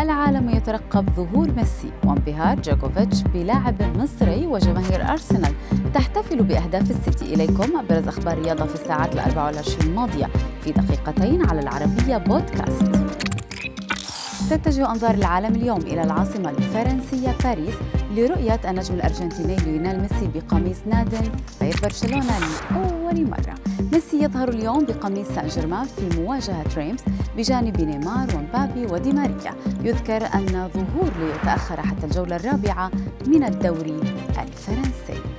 العالم يترقب ظهور ميسي وانبهار جوكوفيتش بلاعب مصري وجماهير أرسنال. تحتفل بأهداف السيتي إليكم أبرز أخبار الرياضة في الساعات ال 24 الماضية في دقيقتين على العربية بودكاست. تتجه أنظار العالم اليوم إلى العاصمة الفرنسية باريس لرؤية النجم الأرجنتيني ليونيل ميسي بقميص ناد غير برشلونة لأول مرة ميسي يظهر اليوم بقميص سان جيرمان في مواجهة ريمز بجانب نيمار ومبابي ودي ماريا يذكر أن ظهور ليتأخر حتى الجولة الرابعة من الدوري الفرنسي.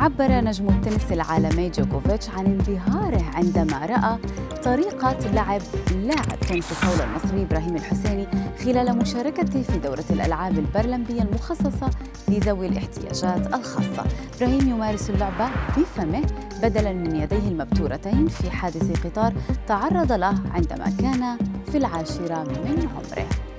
عبر نجم التنس العالمي جوكوفيتش عن انبهاره عندما رأى طريقة لعب لاعب تنس الطاولة المصري إبراهيم الحسيني خلال مشاركته في دورة الألعاب البرلمبية المخصصة لذوي الاحتياجات الخاصة. إبراهيم يمارس اللعبة بفمه بدلا من يديه المبتورتين في حادث قطار تعرض له عندما كان في العاشرة من عمره.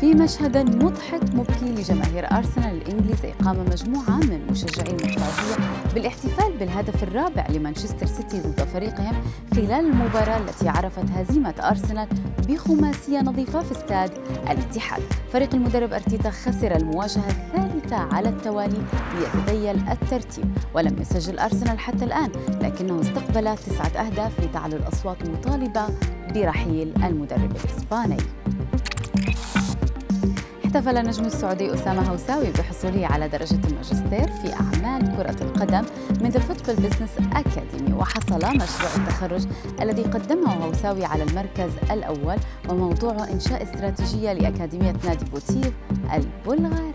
في مشهد مضحك مبكي لجماهير أرسنال الإنجليزي قام مجموعة من مشجعي المدفعجية بالاحتفال بالهدف الرابع لمانشستر سيتي ضد فريقهم خلال المباراة التي عرفت هزيمة أرسنال بخماسية نظيفة في استاد الاتحاد. فريق المدرب أرتيتا خسر المواجهة الثالثة على التوالي ليتذيل الترتيب ولم يسجل أرسنال حتى الآن لكنه استقبل تسعة أهداف لتعلو الأصوات مطالبة برحيل المدرب الإسباني. احتفل النجم السعودي أسامة هوساوي بحصوله على درجة الماجستير في أعمال كرة القدم من The Football Business Academy وحصل مشروع التخرج الذي قدمه هوساوي على المركز الأول وموضوعه إنشاء استراتيجية لأكاديمية نادي بوتيف البلغاري.